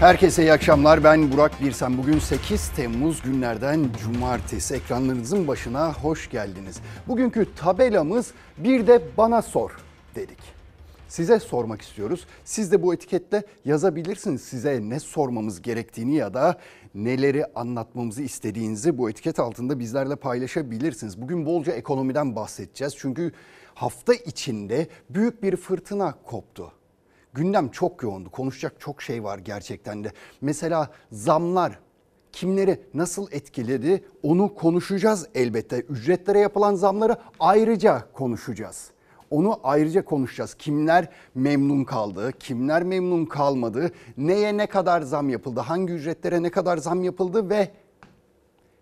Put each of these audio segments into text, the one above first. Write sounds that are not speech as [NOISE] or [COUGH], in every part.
Herkese iyi akşamlar. Ben Burak Birsen. Bugün 8 Temmuz günlerden cumartesi. Ekranlarınızın başına hoş geldiniz. Bugünkü tabelamız bir de bana sor dedik. Size sormak istiyoruz. Siz de bu etiketle yazabilirsiniz size ne sormamız gerektiğini ya da neleri anlatmamızı istediğinizi bu etiket altında bizlerle paylaşabilirsiniz. Bugün bolca ekonomiden bahsedeceğiz. Çünkü hafta içinde büyük bir fırtına koptu. Gündem çok yoğundu. Konuşacak çok şey var gerçekten de. Mesela zamlar kimleri nasıl etkiledi onu konuşacağız elbette. Ücretlere yapılan zamları ayrıca konuşacağız. Onu ayrıca konuşacağız. Kimler memnun kaldı, kimler memnun kalmadı, neye ne kadar zam yapıldı, hangi ücretlere ne kadar zam yapıldı ve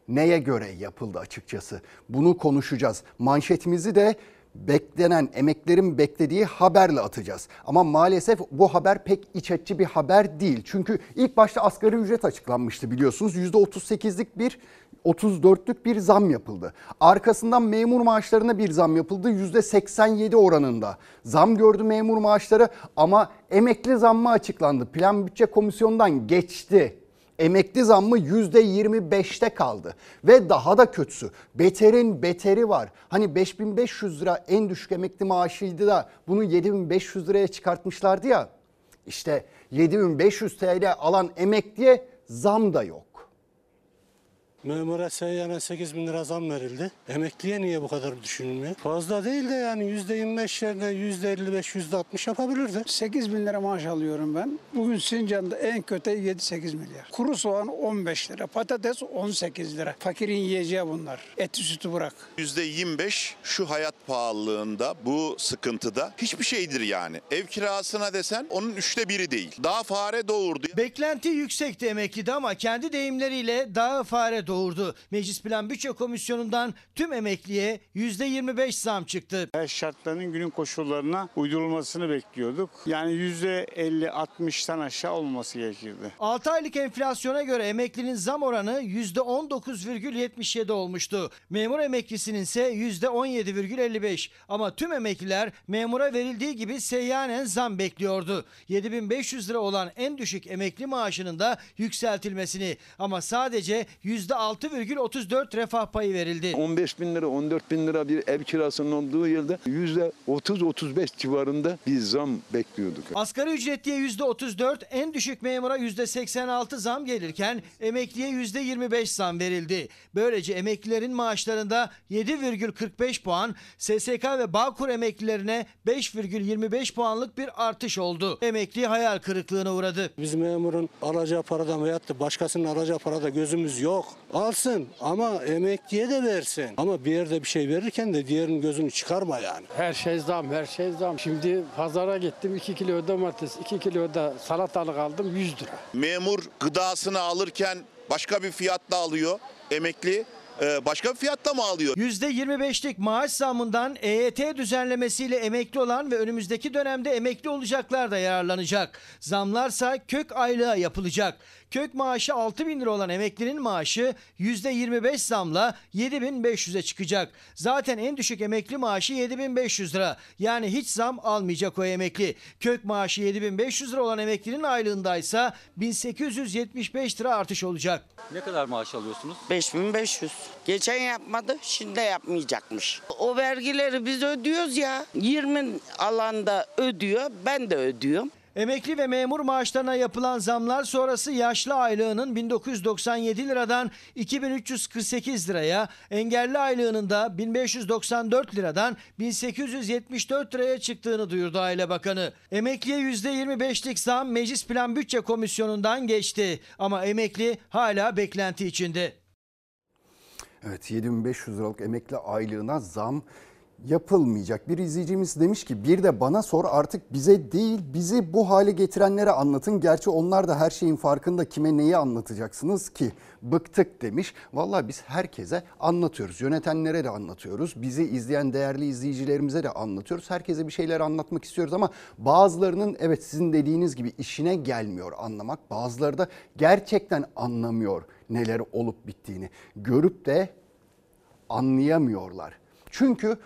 neye göre yapıldı açıkçası. Bunu konuşacağız. Manşetimizi de beklenen emeklerin beklediği haberle atacağız. Ama maalesef bu haber pek iç açıcı bir haber değil. Çünkü ilk başta asgari ücret açıklanmıştı biliyorsunuz. %38'lik bir 34'lük bir zam yapıldı. Arkasından memur maaşlarına bir zam yapıldı. %87 oranında zam gördü memur maaşları ama emekli zammı açıklandı. Plan Bütçe Komisyonu'ndan geçti emekli zammı %25'te kaldı. Ve daha da kötüsü beterin beteri var. Hani 5500 lira en düşük emekli maaşıydı da bunu 7500 liraya çıkartmışlardı ya. İşte 7500 TL alan emekliye zam da yok. Memura seyyana 8 bin lira zam verildi. Emekliye niye bu kadar düşünülmüyor? Fazla değil de yani %25 yerine %55, %60 yapabilirdi. 8 bin lira maaş alıyorum ben. Bugün Sincan'da en kötü 7-8 milyar. Kuru soğan 15 lira, patates 18 lira. Fakirin yiyeceği bunlar. Eti sütü bırak. %25 şu hayat pahalılığında, bu sıkıntıda hiçbir şeydir yani. Ev kirasına desen onun üçte biri değil. Daha fare doğurdu. Beklenti yüksekti emeklide ama kendi deyimleriyle daha fare doğurdu. Meclis Plan Bütçe Komisyonu'ndan tüm emekliye %25 zam çıktı. Her şartların günün koşullarına uydurulmasını bekliyorduk. Yani %50-60'tan aşağı olması gerekirdi. 6 aylık enflasyona göre emeklinin zam oranı %19,77 olmuştu. Memur emeklisinin ise %17,55 ama tüm emekliler memura verildiği gibi seyyanen zam bekliyordu. 7500 lira olan en düşük emekli maaşının da yükseltilmesini ama sadece %6,34 refah payı verildi. 15 bin lira 14 bin lira bir ev kirasının olduğu yüzde 30-35 civarında bir zam bekliyorduk. Asgari ücretliye %34, en düşük memura %86 zam gelirken emekliye %25 zam verildi. Böylece emeklilerin maaşlarında 7,45 puan, SSK ve Bağkur emeklilerine 5,25 puanlık bir artış oldu. Emekli hayal kırıklığına uğradı. Biz memurun alacağı paradan veyahut da başkasının alacağı parada gözümüz yok. Alsın ama emekliye de versin. Ama bir yerde bir şey verirken de diğerinin gözünü çıkarma yani. Her şey zam, her şey zam. Şimdi pazara gittim 2 kilo domates, 2 kilo da salatalık aldım 100 lira. Memur gıdasını alırken başka bir fiyatla alıyor. Emekli e, başka bir fiyatla mı alıyor? %25'lik maaş zammından EYT düzenlemesiyle emekli olan ve önümüzdeki dönemde emekli olacaklar da yararlanacak. Zamlarsa kök aylığa yapılacak. Kök maaşı 6 bin lira olan emeklinin maaşı %25 zamla 7500'e çıkacak. Zaten en düşük emekli maaşı 7500 lira. Yani hiç zam almayacak o emekli. Kök maaşı 7500 lira olan emeklinin aylığındaysa 1875 lira artış olacak. Ne kadar maaş alıyorsunuz? 5500. Geçen yapmadı, şimdi de yapmayacakmış. O vergileri biz ödüyoruz ya. 20 alanda ödüyor, ben de ödüyorum. Emekli ve memur maaşlarına yapılan zamlar sonrası yaşlı aylığının 1997 liradan 2348 liraya, engelli aylığının da 1594 liradan 1874 liraya çıktığını duyurdu Aile Bakanı. Emekliye %25'lik zam Meclis Plan Bütçe Komisyonu'ndan geçti ama emekli hala beklenti içinde. Evet 7500 liralık emekli aylığına zam yapılmayacak. Bir izleyicimiz demiş ki bir de bana sor artık bize değil bizi bu hale getirenlere anlatın. Gerçi onlar da her şeyin farkında kime neyi anlatacaksınız ki bıktık demiş. Vallahi biz herkese anlatıyoruz. Yönetenlere de anlatıyoruz. Bizi izleyen değerli izleyicilerimize de anlatıyoruz. Herkese bir şeyler anlatmak istiyoruz ama bazılarının evet sizin dediğiniz gibi işine gelmiyor anlamak. Bazıları da gerçekten anlamıyor neler olup bittiğini. Görüp de anlayamıyorlar. Çünkü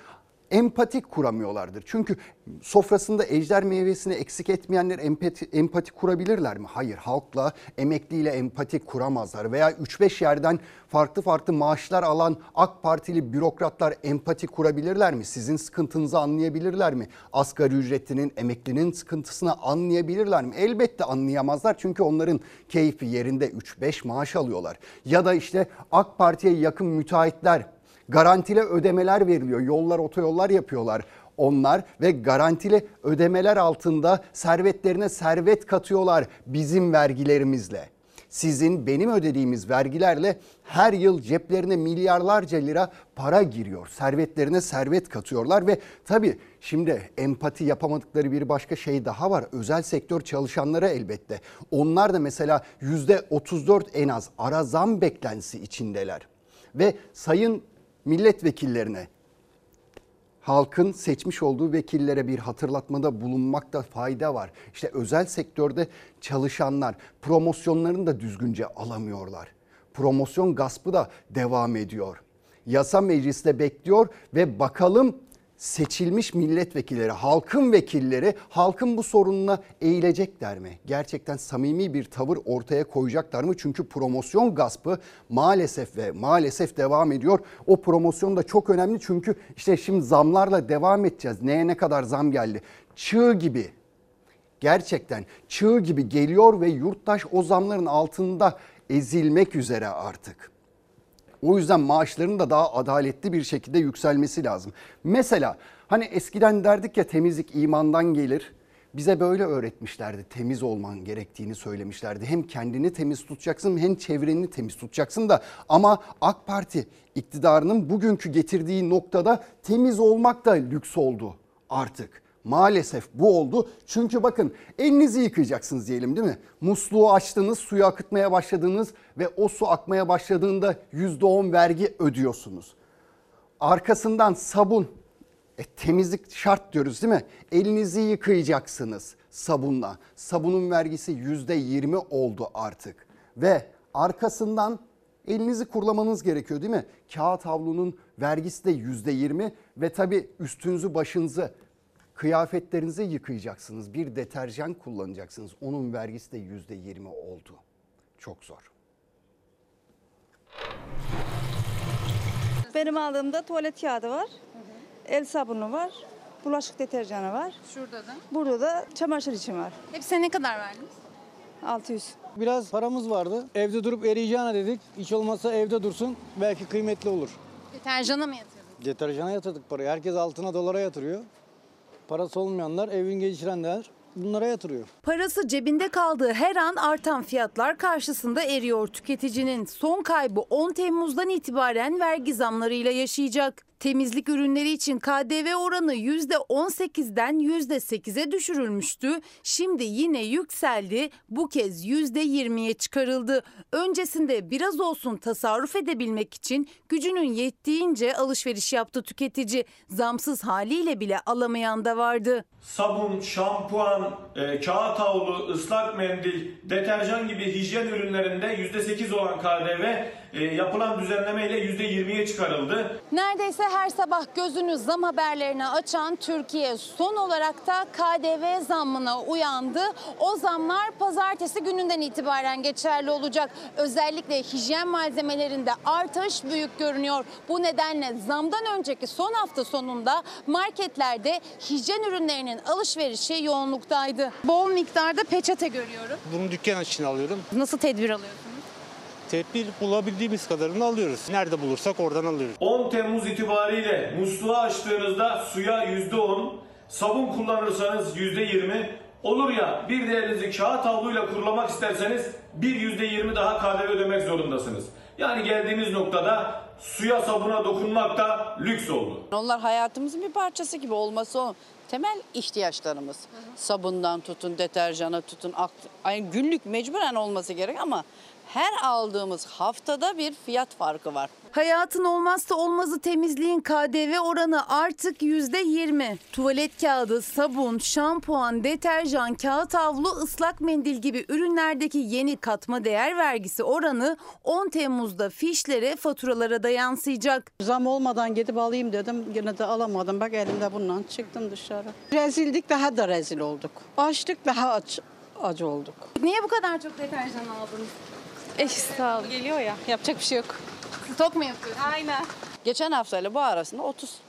empatik kuramıyorlardır. Çünkü sofrasında ejder meyvesini eksik etmeyenler empati, empati kurabilirler mi? Hayır halkla emekliyle empati kuramazlar. Veya 3-5 yerden farklı farklı maaşlar alan AK Partili bürokratlar empati kurabilirler mi? Sizin sıkıntınızı anlayabilirler mi? Asgari ücretlinin, emeklinin sıkıntısını anlayabilirler mi? Elbette anlayamazlar çünkü onların keyfi yerinde 3-5 maaş alıyorlar. Ya da işte AK Parti'ye yakın müteahhitler garantili ödemeler veriliyor. Yollar, otoyollar yapıyorlar onlar ve garantili ödemeler altında servetlerine servet katıyorlar bizim vergilerimizle. Sizin benim ödediğimiz vergilerle her yıl ceplerine milyarlarca lira para giriyor. Servetlerine servet katıyorlar ve tabii şimdi empati yapamadıkları bir başka şey daha var. Özel sektör çalışanları elbette. Onlar da mesela %34 en az ara zam beklentisi içindeler. Ve sayın milletvekillerine halkın seçmiş olduğu vekillere bir hatırlatmada bulunmakta fayda var. İşte özel sektörde çalışanlar promosyonlarını da düzgünce alamıyorlar. Promosyon gaspı da devam ediyor. Yasa mecliste bekliyor ve bakalım seçilmiş milletvekilleri, halkın vekilleri halkın bu sorununa eğilecekler mi? Gerçekten samimi bir tavır ortaya koyacaklar mı? Çünkü promosyon gaspı maalesef ve maalesef devam ediyor. O promosyon da çok önemli çünkü işte şimdi zamlarla devam edeceğiz. Neye ne kadar zam geldi? Çığ gibi gerçekten çığ gibi geliyor ve yurttaş o zamların altında ezilmek üzere artık. O yüzden maaşların da daha adaletli bir şekilde yükselmesi lazım. Mesela hani eskiden derdik ya temizlik imandan gelir. Bize böyle öğretmişlerdi. Temiz olman gerektiğini söylemişlerdi. Hem kendini temiz tutacaksın hem çevreni temiz tutacaksın da ama AK Parti iktidarının bugünkü getirdiği noktada temiz olmak da lüks oldu artık. Maalesef bu oldu. Çünkü bakın elinizi yıkayacaksınız diyelim değil mi? Musluğu açtınız, suyu akıtmaya başladınız ve o su akmaya başladığında %10 vergi ödüyorsunuz. Arkasından sabun, e, temizlik şart diyoruz değil mi? Elinizi yıkayacaksınız sabunla. Sabunun vergisi %20 oldu artık. Ve arkasından elinizi kurulamanız gerekiyor değil mi? Kağıt havlunun vergisi de %20 ve tabii üstünüzü başınızı kıyafetlerinizi yıkayacaksınız. Bir deterjan kullanacaksınız. Onun vergisi de %20 oldu. Çok zor. Benim aldığımda tuvalet kağıdı var. El sabunu var. Bulaşık deterjanı var. Şurada da. Burada da çamaşır için var. Hepsine ne kadar verdiniz? 600. Biraz paramız vardı. Evde durup eriyeceğine dedik. Hiç olmazsa evde dursun. Belki kıymetli olur. Deterjana mı yatırdınız? Deterjana yatırdık parayı. Herkes altına dolara yatırıyor. Parası olmayanlar, evin geçirenler bunlara yatırıyor. Parası cebinde kaldığı her an artan fiyatlar karşısında eriyor tüketicinin. Son kaybı 10 Temmuz'dan itibaren vergi zamlarıyla yaşayacak. Temizlik ürünleri için KDV oranı %18'den %8'e düşürülmüştü. Şimdi yine yükseldi. Bu kez %20'ye çıkarıldı. Öncesinde biraz olsun tasarruf edebilmek için gücünün yettiğince alışveriş yaptı tüketici. Zamsız haliyle bile alamayan da vardı. sabun, şampuan, e, kağıt havlu, ıslak mendil, deterjan gibi hijyen ürünlerinde %8 olan KDV e, yapılan düzenleme ile %20'ye çıkarıldı. Neredeyse her sabah gözünü zam haberlerine açan Türkiye son olarak da KDV zammına uyandı. O zamlar pazartesi gününden itibaren geçerli olacak. Özellikle hijyen malzemelerinde artış büyük görünüyor. Bu nedenle zamdan önceki son hafta sonunda marketlerde hijyen ürünlerinin alışverişi yoğunluktaydı. Bol miktarda peçete görüyorum. Bunu dükkan için alıyorum. Nasıl tedbir alıyorsunuz? Tedbir bulabildiğimiz kadarını alıyoruz. Nerede bulursak oradan alıyoruz. 10 Temmuz itibariyle musluğu açtığınızda suya %10, sabun kullanırsanız %20, olur ya bir de elinizi kağıt havluyla kurulamak isterseniz bir %20 daha KDV ödemek zorundasınız. Yani geldiğimiz noktada suya sabuna dokunmak da lüks oldu. Onlar hayatımızın bir parçası gibi olması o temel ihtiyaçlarımız. Sabundan tutun, deterjana tutun, ay günlük mecburen olması gerek ama Her aldığımız haftada bir fiyat farkı var. Hayatın olmazsa olmazı temizliğin KDV oranı artık %20. Tuvalet kağıdı, sabun, şampuan, deterjan, kağıt havlu, ıslak mendil gibi ürünlerdeki yeni katma değer vergisi oranı 10 Temmuz'da fişlere, faturalara da yansıyacak. Zam olmadan gidip alayım dedim. Yine de alamadım. Bak elimde bundan çıktım dışarı. Rezildik daha da rezil olduk. Açtık daha aç, acı olduk. Niye bu kadar çok deterjan aldınız? Eh sağ ol. Geliyor ya yapacak bir şey yok. Stok mu yapıyorsunuz? Aynen. Geçen haftayla bu arasında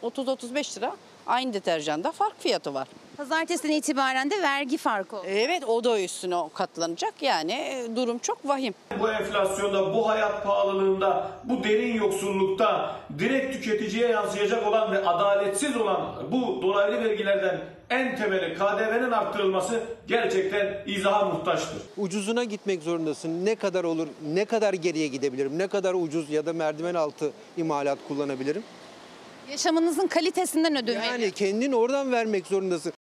30-35 lira aynı deterjanda fark fiyatı var. Pazartesiden itibaren de vergi farkı oldu. Evet o da üstüne katlanacak yani e, durum çok vahim. Bu enflasyonda, bu hayat pahalılığında, bu derin yoksullukta direkt tüketiciye yansıyacak olan ve adaletsiz olan bu dolaylı vergilerden en temeli KDV'nin arttırılması gerçekten izaha muhtaçtır. Ucuzuna gitmek zorundasın. Ne kadar olur, ne kadar geriye gidebilirim, ne kadar ucuz ya da merdiven altı imalat kullanabilirim? Yaşamınızın kalitesinden ödün Yani veriyor. kendin oradan vermek zorundasın.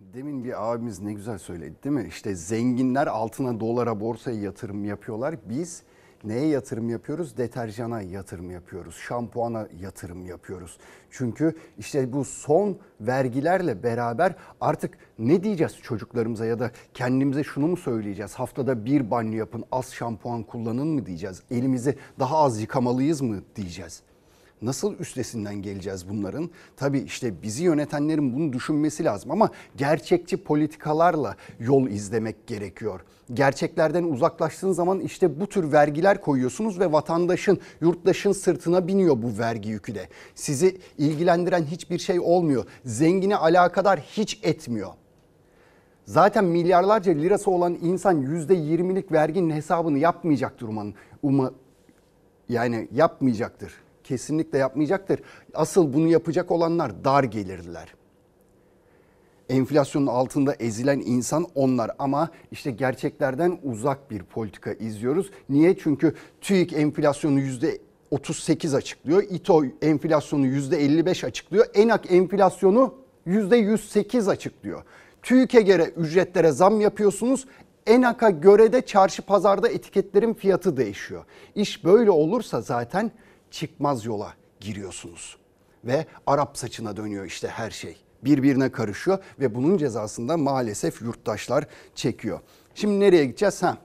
Demin bir abimiz ne güzel söyledi değil mi? İşte zenginler altına, dolara, borsaya yatırım yapıyorlar. Biz neye yatırım yapıyoruz? Deterjana yatırım yapıyoruz. Şampuana yatırım yapıyoruz. Çünkü işte bu son vergilerle beraber artık ne diyeceğiz çocuklarımıza ya da kendimize şunu mu söyleyeceğiz? Haftada bir banyo yapın, az şampuan kullanın mı diyeceğiz? Elimizi daha az yıkamalıyız mı diyeceğiz? Nasıl üstesinden geleceğiz bunların? Tabii işte bizi yönetenlerin bunu düşünmesi lazım ama gerçekçi politikalarla yol izlemek gerekiyor. Gerçeklerden uzaklaştığın zaman işte bu tür vergiler koyuyorsunuz ve vatandaşın, yurttaşın sırtına biniyor bu vergi yükü de. Sizi ilgilendiren hiçbir şey olmuyor. Zengini alakadar hiç etmiyor. Zaten milyarlarca lirası olan insan %20'lik verginin hesabını yapmayacaktır umarım. Uma, yani yapmayacaktır. Kesinlikle yapmayacaktır. Asıl bunu yapacak olanlar dar gelirliler. Enflasyonun altında ezilen insan onlar ama işte gerçeklerden uzak bir politika izliyoruz. Niye? Çünkü TÜİK enflasyonu yüzde 38 açıklıyor. İTO enflasyonu yüzde 55 açıklıyor. ENAK enflasyonu yüzde 108 açıklıyor. TÜİK'e göre ücretlere zam yapıyorsunuz. ENAK'a göre de çarşı pazarda etiketlerin fiyatı değişiyor. İş böyle olursa zaten çıkmaz yola giriyorsunuz. Ve Arap saçına dönüyor işte her şey. Birbirine karışıyor ve bunun cezasını da maalesef yurttaşlar çekiyor. Şimdi nereye gideceğiz? Ha,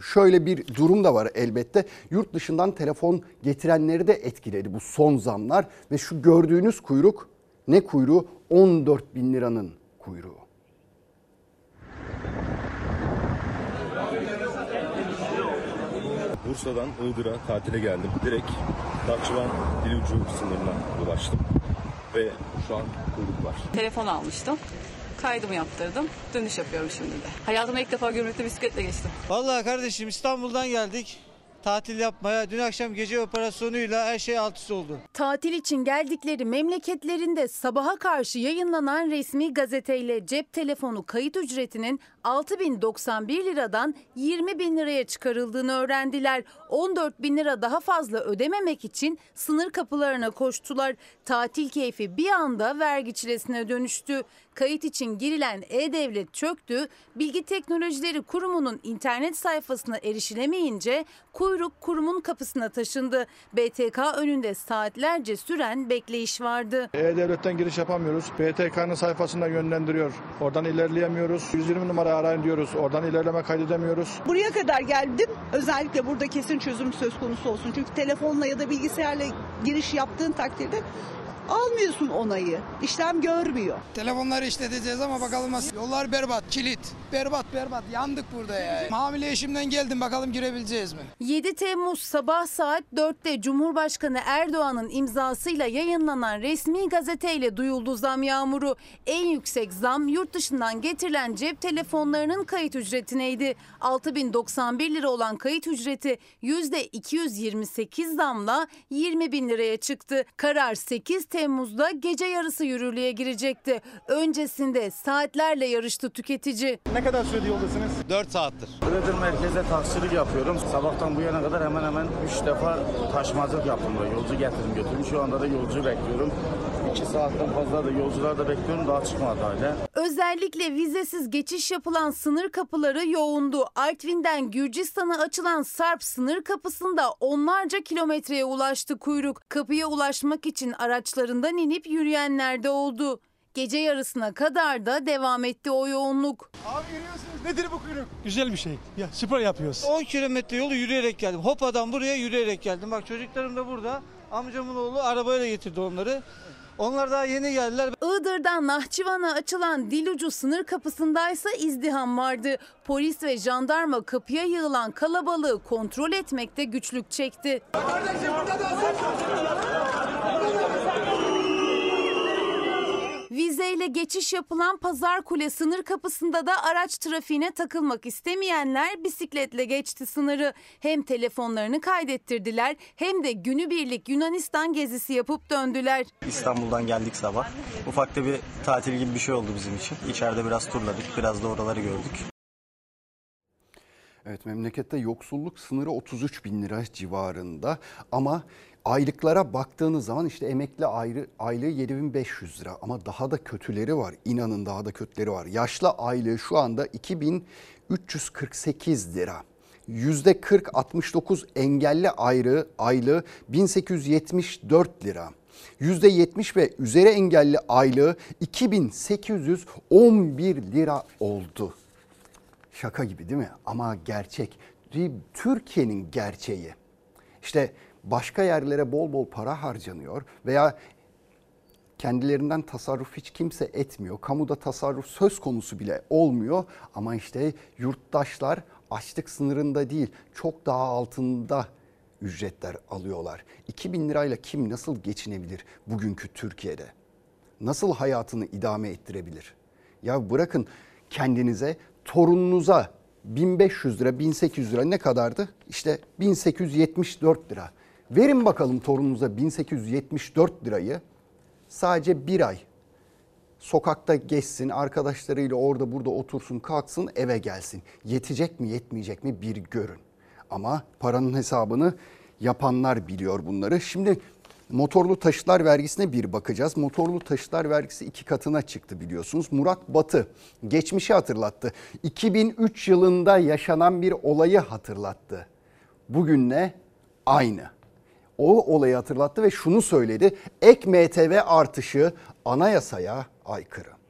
şöyle bir durum da var elbette. Yurt dışından telefon getirenleri de etkiledi bu son zamlar. Ve şu gördüğünüz kuyruk ne kuyruğu? 14 bin liranın kuyruğu. Bursa'dan Iğdır'a tatile geldim. Direkt Bahçıvan Dilucu sınırına ulaştım. Ve şu an kuyruk var. Telefon almıştım. Kaydımı yaptırdım. Dönüş yapıyorum şimdi de. Hayatımda ilk defa gümrükte bisikletle geçtim. Vallahi kardeşim İstanbul'dan geldik. Tatil yapmaya. Dün akşam gece operasyonuyla her şey alt üst oldu. Tatil için geldikleri memleketlerinde sabaha karşı yayınlanan resmi gazeteyle cep telefonu kayıt ücretinin 6091 liradan 20 bin liraya çıkarıldığını öğrendiler. 14 bin lira daha fazla ödememek için sınır kapılarına koştular. Tatil keyfi bir anda vergi çilesine dönüştü. Kayıt için girilen E-Devlet çöktü. Bilgi Teknolojileri Kurumu'nun internet sayfasına erişilemeyince kuyruk kurumun kapısına taşındı. BTK önünde saatlerce süren bekleyiş vardı. E-Devlet'ten giriş yapamıyoruz. BTK'nın sayfasında yönlendiriyor. Oradan ilerleyemiyoruz. 120 numara arayın diyoruz. Oradan ilerleme kaydedemiyoruz. Buraya kadar geldim. Özellikle burada kesin çözüm söz konusu olsun. Çünkü telefonla ya da bilgisayarla giriş yaptığın takdirde almıyorsun onayı. İşlem görmüyor. Telefonları işleteceğiz ama bakalım nasıl. Yollar berbat, kilit. Berbat berbat. Yandık burada ya. Hamile eşimden geldim bakalım girebileceğiz mi? 7 Temmuz sabah saat 4'te Cumhurbaşkanı Erdoğan'ın imzasıyla yayınlanan resmi gazeteyle duyuldu zam yağmuru. En yüksek zam yurt dışından getirilen cep telefonlarının kayıt ücretineydi. 6091 lira olan kayıt ücreti %228 zamla 20 bin liraya çıktı. Karar 8 Temmuz'da gece yarısı yürürlüğe girecekti. Öncesinde saatlerle yarıştı tüketici. Ne kadar süredir yoldasınız? 4 saattir. Iğdır merkeze taksilik yapıyorum. Sabahtan bu yana kadar hemen hemen 3 defa taşmacılık yaptım. Yolcu getirdim götürdüm. Şu anda da yolcu bekliyorum. 2 saatten fazla da yolcular da bekliyorum. Daha çıkmadı hala. Özellikle vizesiz geçiş yapılan sınır kapıları yoğundu. Artvin'den Gürcistan'a açılan Sarp sınır kapısında onlarca kilometreye ulaştı kuyruk. Kapıya ulaşmak için araçlarından inip yürüyenler de oldu. Gece yarısına kadar da devam etti o yoğunluk. Abi görüyorsunuz nedir bu kuyruk? Güzel bir şey. Ya spor yapıyoruz. 10 kilometre yolu yürüyerek geldim. Hopa'dan buraya yürüyerek geldim. Bak çocuklarım da burada. Amcamın oğlu arabayla getirdi onları. Onlar daha yeni geldiler. Iğdır'dan Nahçıvan'a açılan Dilucu sınır kapısındaysa izdiham vardı. Polis ve jandarma kapıya yığılan kalabalığı kontrol etmekte güçlük çekti. Vizeyle geçiş yapılan Pazar Kule sınır kapısında da araç trafiğine takılmak istemeyenler bisikletle geçti sınırı. Hem telefonlarını kaydettirdiler hem de günübirlik Yunanistan gezisi yapıp döndüler. İstanbul'dan geldik sabah. Ufak da bir tatil gibi bir şey oldu bizim için. İçeride biraz turladık, biraz da oraları gördük. Evet memlekette yoksulluk sınırı 33 bin lira civarında ama aylıklara baktığınız zaman işte emekli ayrı, aylığı 7500 lira ama daha da kötüleri var. İnanın daha da kötüleri var. Yaşlı aylığı şu anda 2348 lira. %40-69 engelli ayrı, aylığı 1874 lira. %70 ve üzeri engelli aylığı 2811 lira oldu. Şaka gibi değil mi? Ama gerçek. Türkiye'nin gerçeği. İşte başka yerlere bol bol para harcanıyor veya kendilerinden tasarruf hiç kimse etmiyor. Kamuda tasarruf söz konusu bile olmuyor ama işte yurttaşlar açlık sınırında değil çok daha altında ücretler alıyorlar. 2000 lirayla kim nasıl geçinebilir bugünkü Türkiye'de? Nasıl hayatını idame ettirebilir? Ya bırakın kendinize torununuza 1500 lira 1800 lira ne kadardı? İşte 1874 lira. Verin bakalım torununuza 1874 lirayı sadece bir ay sokakta geçsin, arkadaşlarıyla orada burada otursun, kalksın, eve gelsin. Yetecek mi, yetmeyecek mi bir görün. Ama paranın hesabını yapanlar biliyor bunları. Şimdi motorlu taşıtlar vergisine bir bakacağız. Motorlu taşıtlar vergisi iki katına çıktı biliyorsunuz. Murat Batı geçmişi hatırlattı. 2003 yılında yaşanan bir olayı hatırlattı. Bugünle aynı o olayı hatırlattı ve şunu söyledi. Ek MTV artışı anayasaya aykırı.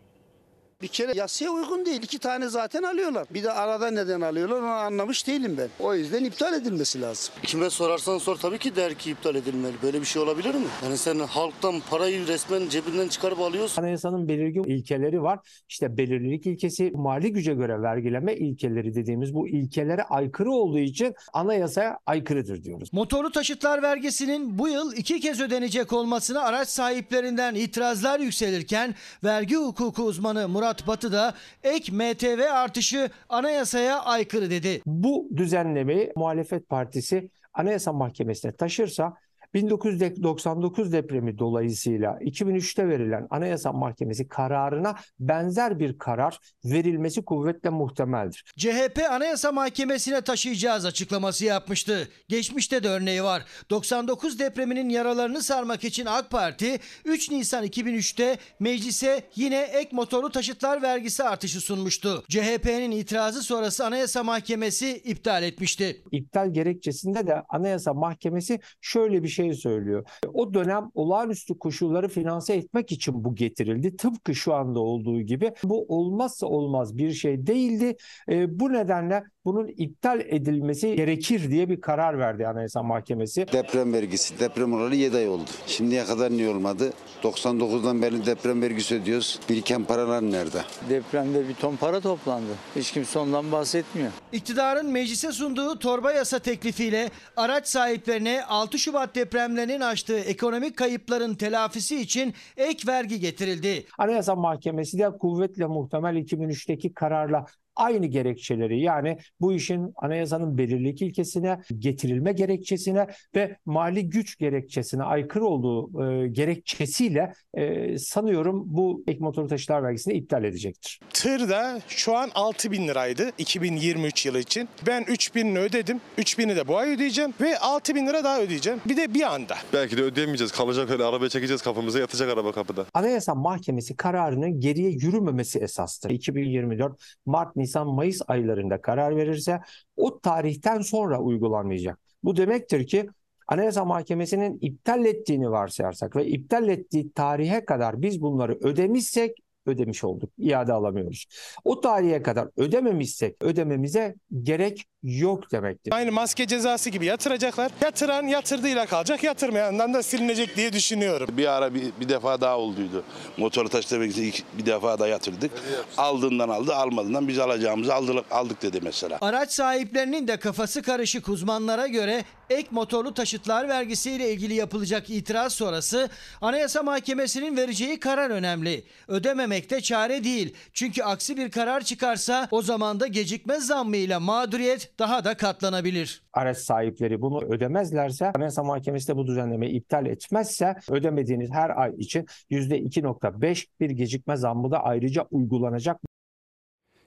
Bir kere yasaya uygun değil. İki tane zaten alıyorlar. Bir de arada neden alıyorlar onu anlamış değilim ben. O yüzden iptal edilmesi lazım. Kime sorarsan sor tabii ki der ki iptal edilmeli. Böyle bir şey olabilir mi? Yani sen halktan parayı resmen cebinden çıkarıp alıyorsun. Anayasanın belirgin ilkeleri var. İşte belirlilik ilkesi, mali güce göre vergileme ilkeleri dediğimiz bu ilkelere aykırı olduğu için anayasaya aykırıdır diyoruz. Motorlu taşıtlar vergisinin bu yıl iki kez ödenecek olmasına araç sahiplerinden itirazlar yükselirken vergi hukuku uzmanı Murat Batı da ek MTV artışı anayasaya aykırı dedi. Bu düzenlemeyi muhalefet partisi Anayasa Mahkemesi'ne taşırsa 1999 depremi dolayısıyla 2003'te verilen Anayasa Mahkemesi kararına benzer bir karar verilmesi kuvvetle muhtemeldir. CHP Anayasa Mahkemesi'ne taşıyacağız açıklaması yapmıştı. Geçmişte de örneği var. 99 depreminin yaralarını sarmak için AK Parti 3 Nisan 2003'te meclise yine ek motorlu taşıtlar vergisi artışı sunmuştu. CHP'nin itirazı sonrası Anayasa Mahkemesi iptal etmişti. İptal gerekçesinde de Anayasa Mahkemesi şöyle bir şey söylüyor. O dönem olağanüstü koşulları finanse etmek için bu getirildi. Tıpkı şu anda olduğu gibi bu olmazsa olmaz bir şey değildi. E, bu nedenle bunun iptal edilmesi gerekir diye bir karar verdi Anayasa Mahkemesi. Deprem vergisi. Deprem olalı 7 ay oldu. Şimdiye kadar niye olmadı? 99'dan beri deprem vergisi ödüyoruz. Biriken paralar nerede? Depremde bir ton para toplandı. Hiç kimse ondan bahsetmiyor. İktidarın meclise sunduğu torba yasa teklifiyle araç sahiplerine 6 Şubat depremlerinin açtığı ekonomik kayıpların telafisi için ek vergi getirildi. Anayasa Mahkemesi de kuvvetle muhtemel 2003'teki kararla aynı gerekçeleri yani bu işin anayasanın belirlilik ilkesine, getirilme gerekçesine ve mali güç gerekçesine aykırı olduğu e, gerekçesiyle e, sanıyorum bu ek motorlu taşıtlar vergisini iptal edecektir. Tır da şu an 6 bin liraydı 2023 yılı için. Ben 3 binini ödedim. 3 bini de bu ay ödeyeceğim ve 6 bin lira daha ödeyeceğim. Bir de bir anda. Belki de ödeyemeyeceğiz. Kalacak öyle arabaya çekeceğiz kafamıza yatacak araba kapıda. Anayasa Mahkemesi kararının geriye yürümemesi esastır. 2024 Mart, Nisan, Mayıs aylarında karar verirse o tarihten sonra uygulanmayacak. Bu demektir ki Anayasa Mahkemesi'nin iptal ettiğini varsayarsak ve iptal ettiği tarihe kadar biz bunları ödemişsek ödemiş olduk. İade alamıyoruz. O tarihe kadar ödememişsek ödememize gerek yok demektir. Aynı maske cezası gibi yatıracaklar. Yatıran yatırdığıyla kalacak, yatırmayandan da silinecek diye düşünüyorum. Bir ara bir, bir defa daha olduydu. Motoru ilk bir defa da yatırdık. Aldığından aldı, almadığından biz alacağımızı aldık, aldık dedi mesela. Araç sahiplerinin de kafası karışık uzmanlara göre ek motorlu taşıtlar vergisiyle ilgili yapılacak itiraz sonrası Anayasa Mahkemesi'nin vereceği karar önemli. Ödememekte çare değil. Çünkü aksi bir karar çıkarsa o zaman da gecikme zammıyla mağduriyet daha da katlanabilir. Araç sahipleri bunu ödemezlerse Anayasa Mahkemesi de bu düzenlemeyi iptal etmezse ödemediğiniz her ay için %2.5 bir gecikme zammı da ayrıca uygulanacak.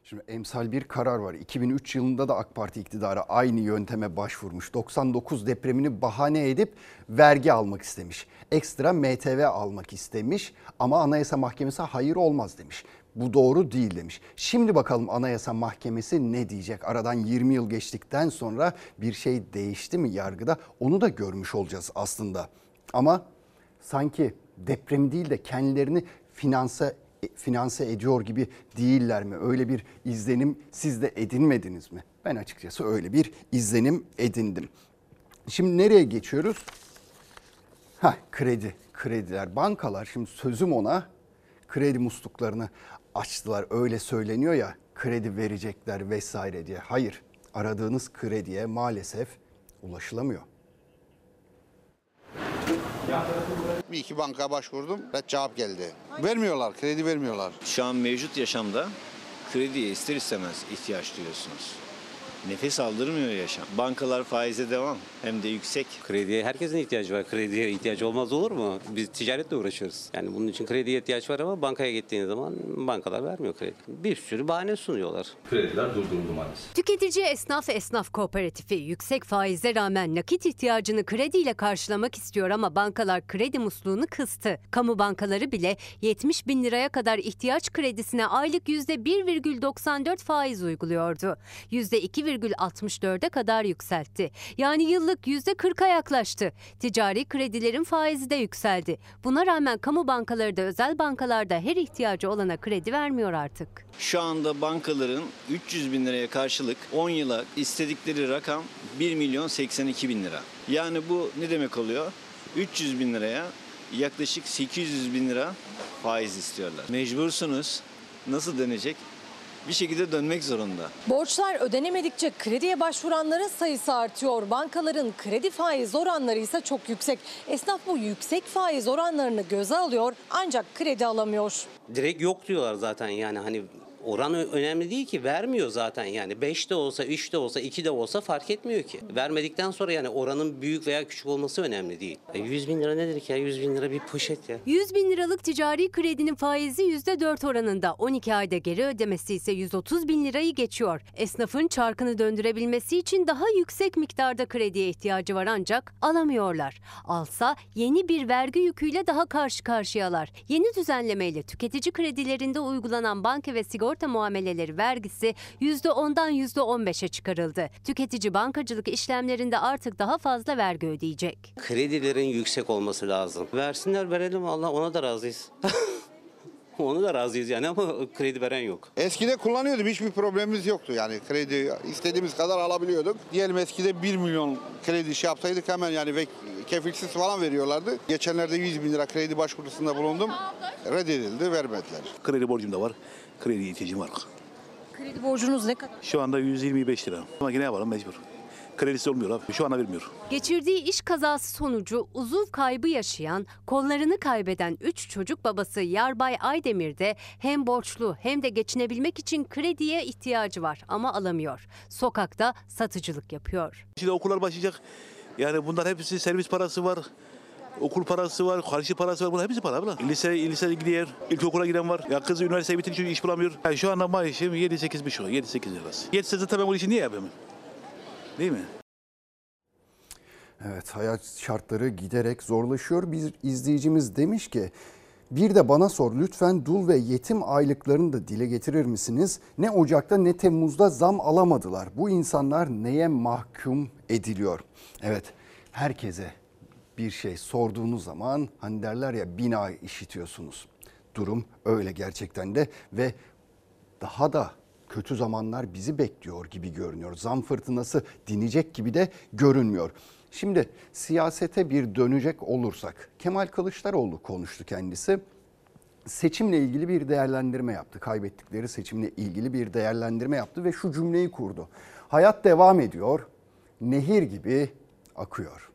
Şimdi emsal bir karar var. 2003 yılında da AK Parti iktidarı aynı yönteme başvurmuş. 99 depremini bahane edip vergi almak istemiş. Ekstra MTV almak istemiş ama Anayasa Mahkemesi hayır olmaz demiş. Bu doğru değil demiş. Şimdi bakalım Anayasa Mahkemesi ne diyecek? Aradan 20 yıl geçtikten sonra bir şey değişti mi yargıda? Onu da görmüş olacağız aslında. Ama sanki deprem değil de kendilerini finanse finanse ediyor gibi değiller mi? Öyle bir izlenim siz de edinmediniz mi? Ben açıkçası öyle bir izlenim edindim. Şimdi nereye geçiyoruz? Ha kredi, krediler, bankalar şimdi sözüm ona kredi musluklarını açtılar. Öyle söyleniyor ya kredi verecekler vesaire diye. Hayır aradığınız krediye maalesef ulaşılamıyor. Bir iki banka başvurdum. Red cevap geldi. Vermiyorlar, kredi vermiyorlar. Şu an mevcut yaşamda krediye ister istemez ihtiyaç duyuyorsunuz. Nefes aldırmıyor yaşam. Bankalar faize devam hem de yüksek. Krediye herkesin ihtiyacı var. Krediye ihtiyaç olmaz olur mu? Biz ticaretle uğraşıyoruz. Yani bunun için krediye ihtiyaç var ama bankaya gittiğiniz zaman bankalar vermiyor kredi. Bir sürü bahane sunuyorlar. Krediler durduruldu maalesef. Tüketici esnaf esnaf kooperatifi yüksek faize rağmen nakit ihtiyacını krediyle karşılamak istiyor ama bankalar kredi musluğunu kıstı. Kamu bankaları bile 70 bin liraya kadar ihtiyaç kredisine aylık %1,94 faiz uyguluyordu. %2,64'e kadar yükseltti. Yani yıllık %40'a yaklaştı. Ticari kredilerin faizi de yükseldi. Buna rağmen kamu bankaları da özel bankalarda her ihtiyacı olana kredi vermiyor artık. Şu anda bankaların 300 bin liraya karşılık 10 yıla istedikleri rakam 1 milyon 82 bin lira. Yani bu ne demek oluyor? 300 bin liraya yaklaşık 800 bin lira faiz istiyorlar. Mecbursunuz. Nasıl dönecek? Bir şekilde dönmek zorunda. Borçlar ödenemedikçe krediye başvuranların sayısı artıyor. Bankaların kredi faiz oranları ise çok yüksek. Esnaf bu yüksek faiz oranlarını göze alıyor ancak kredi alamıyor. Direkt yok diyorlar zaten yani hani oran önemli değil ki vermiyor zaten yani 5 de olsa 3 de olsa 2 de olsa fark etmiyor ki. Vermedikten sonra yani oranın büyük veya küçük olması önemli değil. E 100 bin lira nedir ki ya 100 bin lira bir poşet ya. 100 bin liralık ticari kredinin faizi %4 oranında. 12 ayda geri ödemesi ise 130 bin lirayı geçiyor. Esnafın çarkını döndürebilmesi için daha yüksek miktarda krediye ihtiyacı var ancak alamıyorlar. Alsa yeni bir vergi yüküyle daha karşı karşıyalar. Yeni düzenlemeyle tüketici kredilerinde uygulanan banka ve sigorta muameleleri vergisi %10'dan %15'e çıkarıldı. Tüketici bankacılık işlemlerinde artık daha fazla vergi ödeyecek. Kredilerin yüksek olması lazım. Versinler verelim Allah ona da razıyız. [LAUGHS] Onu da razıyız yani ama kredi veren yok. Eskide kullanıyordum. Hiçbir problemimiz yoktu. Yani kredi istediğimiz kadar alabiliyorduk. Diyelim eskide 1 milyon kredi şey yapsaydık hemen yani ve kefilsiz falan veriyorlardı. Geçenlerde 100 bin lira kredi başvurusunda bulundum. Reddedildi, vermediler. Kredi borcum da var. Kredi ihtiyacım var. Kredi borcunuz ne kadar? Şu anda 125 lira. Ama yine yapalım mecbur. kredisi olmuyor abi. Şu anda vermiyor. Geçirdiği iş kazası sonucu uzuv kaybı yaşayan, kollarını kaybeden 3 çocuk babası Yarbay Aydemir de hem borçlu hem de geçinebilmek için krediye ihtiyacı var ama alamıyor. Sokakta satıcılık yapıyor. Şimdi okullar başlayacak. Yani bunlar hepsi servis parası var. Okul parası var, karşı parası var. Bunlar hepsi para abla. Lise, lise gidiyor, ilkokula giden var. Ya kız üniversite bitince iş bulamıyor. Yani şu anda maaşım 7-8 bir şey. 7-8 arası. Yetse zaten ben bu işi niye yapayım? Değil mi? Evet hayat şartları giderek zorlaşıyor. Bir izleyicimiz demiş ki bir de bana sor lütfen dul ve yetim aylıklarını da dile getirir misiniz? Ne Ocak'ta ne Temmuz'da zam alamadılar. Bu insanlar neye mahkum ediliyor? Evet herkese bir şey sorduğunuz zaman hani derler ya bina işitiyorsunuz. Durum öyle gerçekten de ve daha da kötü zamanlar bizi bekliyor gibi görünüyor. Zam fırtınası dinecek gibi de görünmüyor. Şimdi siyasete bir dönecek olursak Kemal Kılıçdaroğlu konuştu kendisi. Seçimle ilgili bir değerlendirme yaptı. Kaybettikleri seçimle ilgili bir değerlendirme yaptı ve şu cümleyi kurdu. Hayat devam ediyor. Nehir gibi akıyor.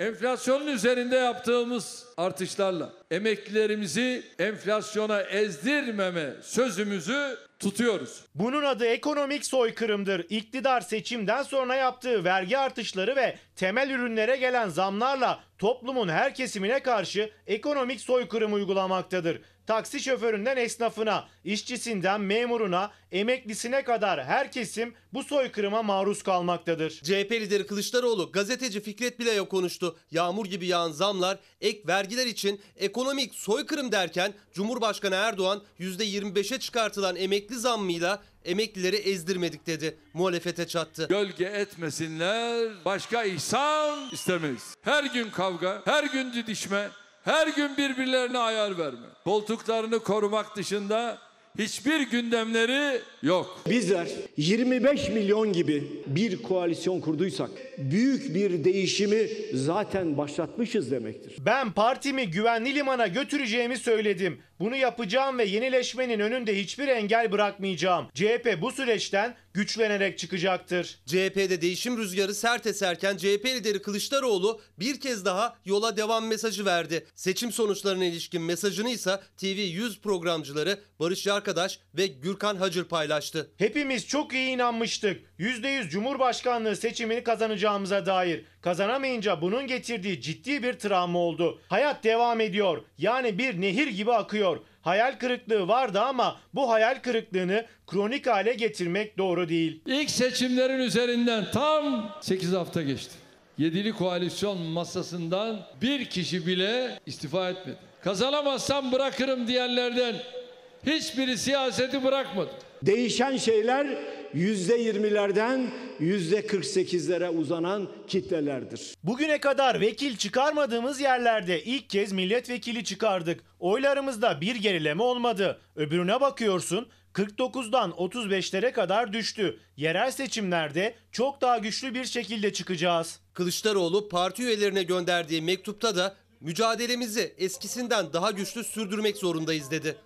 Enflasyonun üzerinde yaptığımız artışlarla emeklilerimizi enflasyona ezdirmeme sözümüzü tutuyoruz. Bunun adı ekonomik soykırımdır. İktidar seçimden sonra yaptığı vergi artışları ve temel ürünlere gelen zamlarla toplumun her kesimine karşı ekonomik soykırım uygulamaktadır. Taksi şoföründen esnafına, işçisinden memuruna, emeklisine kadar her kesim bu soykırıma maruz kalmaktadır. CHP lideri Kılıçdaroğlu gazeteci Fikret Bilay'a konuştu. Yağmur gibi yağan zamlar, ek vergiler için ekonomik soykırım derken Cumhurbaşkanı Erdoğan %25'e çıkartılan emekli zammıyla emeklileri ezdirmedik dedi. Muhalefete çattı. Gölge etmesinler, başka ihsan istemeyiz. Her gün kavga, her gün didişme, her gün birbirlerine ayar verme. Koltuklarını korumak dışında hiçbir gündemleri yok. Bizler 25 milyon gibi bir koalisyon kurduysak büyük bir değişimi zaten başlatmışız demektir. Ben partimi güvenli limana götüreceğimi söyledim. Bunu yapacağım ve yenileşmenin önünde hiçbir engel bırakmayacağım. CHP bu süreçten güçlenerek çıkacaktır. CHP'de değişim rüzgarı sert eserken CHP lideri Kılıçdaroğlu bir kez daha yola devam mesajı verdi. Seçim sonuçlarına ilişkin mesajını ise TV100 programcıları Barış Yarkadaş ve Gürkan Hacır paylaştı. Hepimiz çok iyi inanmıştık. %100 Cumhurbaşkanlığı seçimini kazanacağımıza dair. Kazanamayınca bunun getirdiği ciddi bir travma oldu. Hayat devam ediyor. Yani bir nehir gibi akıyor. Hayal kırıklığı vardı ama bu hayal kırıklığını kronik hale getirmek doğru değil. İlk seçimlerin üzerinden tam 8 hafta geçti. Yedili koalisyon masasından bir kişi bile istifa etmedi. Kazanamazsam bırakırım diyenlerden hiçbiri siyaseti bırakmadı. Değişen şeyler %20'lerden %48'lere uzanan kitlelerdir. Bugüne kadar vekil çıkarmadığımız yerlerde ilk kez milletvekili çıkardık. Oylarımızda bir gerileme olmadı. Öbürüne bakıyorsun 49'dan 35'lere kadar düştü. Yerel seçimlerde çok daha güçlü bir şekilde çıkacağız. Kılıçdaroğlu parti üyelerine gönderdiği mektupta da mücadelemizi eskisinden daha güçlü sürdürmek zorundayız dedi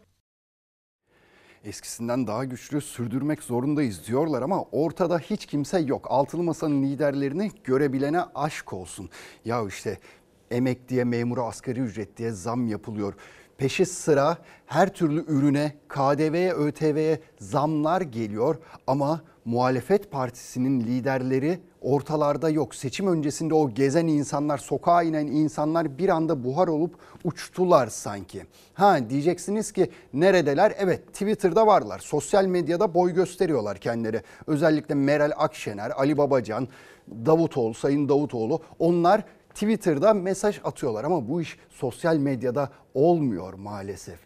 eskisinden daha güçlü sürdürmek zorundayız diyorlar ama ortada hiç kimse yok. Altılı Masa'nın liderlerini görebilene aşk olsun. Ya işte emekliye, memura, asgari ücret diye zam yapılıyor. Peşi sıra her türlü ürüne, KDV'ye, ÖTV'ye zamlar geliyor ama muhalefet partisinin liderleri ortalarda yok. Seçim öncesinde o gezen insanlar, sokağa inen insanlar bir anda buhar olup uçtular sanki. Ha diyeceksiniz ki neredeler? Evet Twitter'da varlar. Sosyal medyada boy gösteriyorlar kendileri. Özellikle Meral Akşener, Ali Babacan, Davutoğlu, Sayın Davutoğlu onlar Twitter'da mesaj atıyorlar ama bu iş sosyal medyada olmuyor maalesef.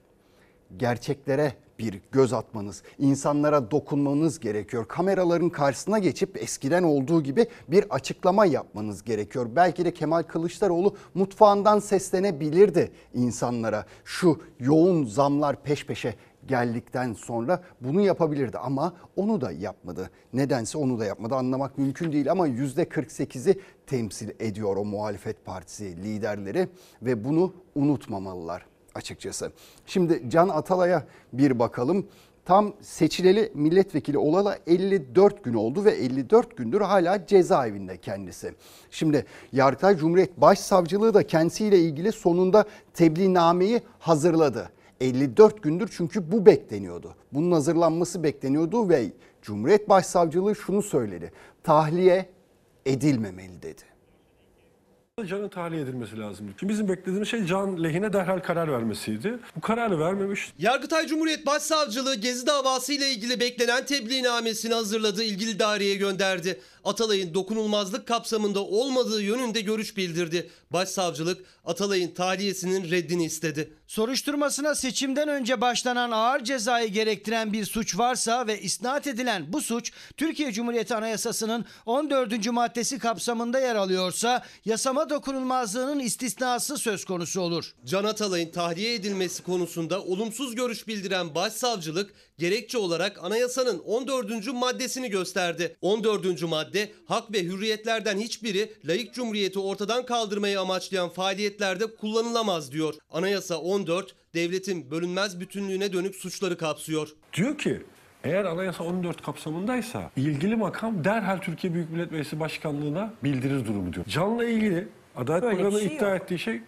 Gerçeklere bir göz atmanız, insanlara dokunmanız gerekiyor. Kameraların karşısına geçip eskiden olduğu gibi bir açıklama yapmanız gerekiyor. Belki de Kemal Kılıçdaroğlu mutfağından seslenebilirdi insanlara. Şu yoğun zamlar peş peşe geldikten sonra bunu yapabilirdi ama onu da yapmadı. Nedense onu da yapmadı anlamak mümkün değil ama %48'i temsil ediyor o muhalefet partisi liderleri ve bunu unutmamalılar açıkçası. Şimdi Can Atalay'a bir bakalım. Tam seçileli milletvekili olalı 54 gün oldu ve 54 gündür hala cezaevinde kendisi. Şimdi Yargıtay Cumhuriyet Başsavcılığı da kendisiyle ilgili sonunda tebliğnameyi hazırladı. 54 gündür çünkü bu bekleniyordu. Bunun hazırlanması bekleniyordu ve Cumhuriyet Başsavcılığı şunu söyledi. Tahliye edilmemeli dedi. Can'ın tahliye edilmesi lazım. Şimdi bizim beklediğimiz şey Can lehine derhal karar vermesiydi. Bu kararı vermemiş. Yargıtay Cumhuriyet Başsavcılığı Gezi davası ile ilgili beklenen tebliğnamesini hazırladı, ilgili daireye gönderdi. Atalay'ın dokunulmazlık kapsamında olmadığı yönünde görüş bildirdi. Başsavcılık Atalay'ın tahliyesinin reddini istedi. Soruşturmasına seçimden önce başlanan ağır cezayı gerektiren bir suç varsa ve isnat edilen bu suç Türkiye Cumhuriyeti Anayasası'nın 14. maddesi kapsamında yer alıyorsa yasama dokunulmazlığının istisnası söz konusu olur. Can Atalay'ın tahliye edilmesi konusunda olumsuz görüş bildiren başsavcılık gerekçe olarak anayasanın 14. maddesini gösterdi. 14. madde hak ve hürriyetlerden hiçbiri layık cumhuriyeti ortadan kaldırmayı amaçlayan faaliyetlerde kullanılamaz diyor. Anayasa 14 devletin bölünmez bütünlüğüne dönük suçları kapsıyor. Diyor ki eğer anayasa 14 kapsamındaysa ilgili makam derhal Türkiye Büyük Millet Meclisi Başkanlığı'na bildirir durumu diyor. Can'la ilgili Adalet Bakanı şey iddia yok. ettiği şey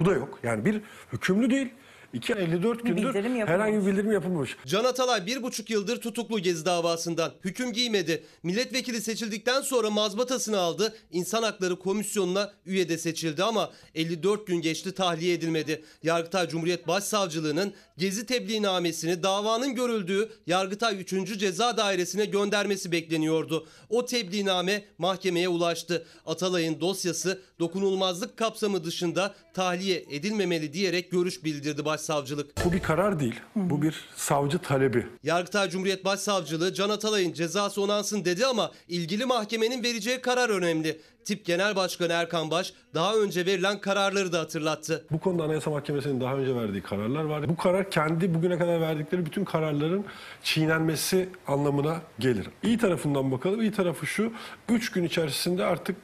bu da yok. Yani bir hükümlü değil. 2 54 Bir gündür bildirim yapılmamış. herhangi bir bildirim yapılmamış. Can Atalay bir buçuk yıldır tutuklu Gezi davasından. Hüküm giymedi. Milletvekili seçildikten sonra mazbatasını aldı. İnsan Hakları Komisyonu'na üye de seçildi ama 54 gün geçti tahliye edilmedi. Yargıtay Cumhuriyet Başsavcılığı'nın Gezi tebliğnamesini davanın görüldüğü Yargıtay 3. Ceza Dairesi'ne göndermesi bekleniyordu. O tebliğname mahkemeye ulaştı. Atalay'ın dosyası dokunulmazlık kapsamı dışında tahliye edilmemeli diyerek görüş bildirdi başsavcılık. Bu bir karar değil. Bu bir savcı talebi. Yargıtay Cumhuriyet Başsavcılığı Can Atalay'ın cezası onansın dedi ama ilgili mahkemenin vereceği karar önemli. Tip Genel Başkanı Erkan Baş daha önce verilen kararları da hatırlattı. Bu konuda Anayasa Mahkemesi'nin daha önce verdiği kararlar var. Bu karar kendi bugüne kadar verdikleri bütün kararların çiğnenmesi anlamına gelir. İyi tarafından bakalım. İyi tarafı şu. 3 gün içerisinde artık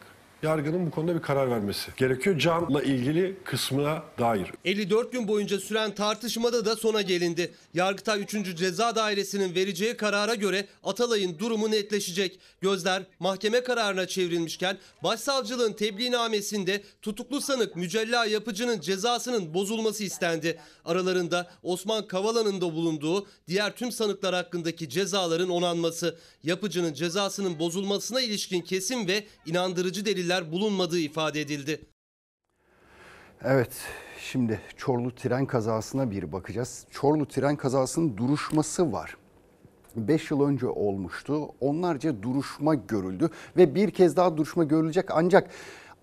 yargının bu konuda bir karar vermesi gerekiyor. Can'la ilgili kısmına dair. 54 gün boyunca süren tartışmada da sona gelindi. Yargıtay 3. Ceza Dairesi'nin vereceği karara göre Atalay'ın durumu netleşecek. Gözler mahkeme kararına çevrilmişken başsavcılığın tebliğnamesinde tutuklu sanık Mücella Yapıcı'nın cezasının bozulması istendi. Aralarında Osman Kavala'nın da bulunduğu diğer tüm sanıklar hakkındaki cezaların onanması. Yapıcı'nın cezasının bozulmasına ilişkin kesin ve inandırıcı deliller bulunmadığı ifade edildi. Evet, şimdi Çorlu tren kazasına bir bakacağız. Çorlu tren kazasının duruşması var. 5 yıl önce olmuştu. Onlarca duruşma görüldü ve bir kez daha duruşma görülecek ancak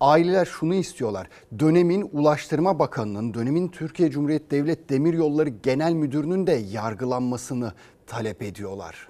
aileler şunu istiyorlar. Dönemin Ulaştırma Bakanı'nın, dönemin Türkiye Cumhuriyeti Devlet Demiryolları Genel Müdürü'nün de yargılanmasını talep ediyorlar.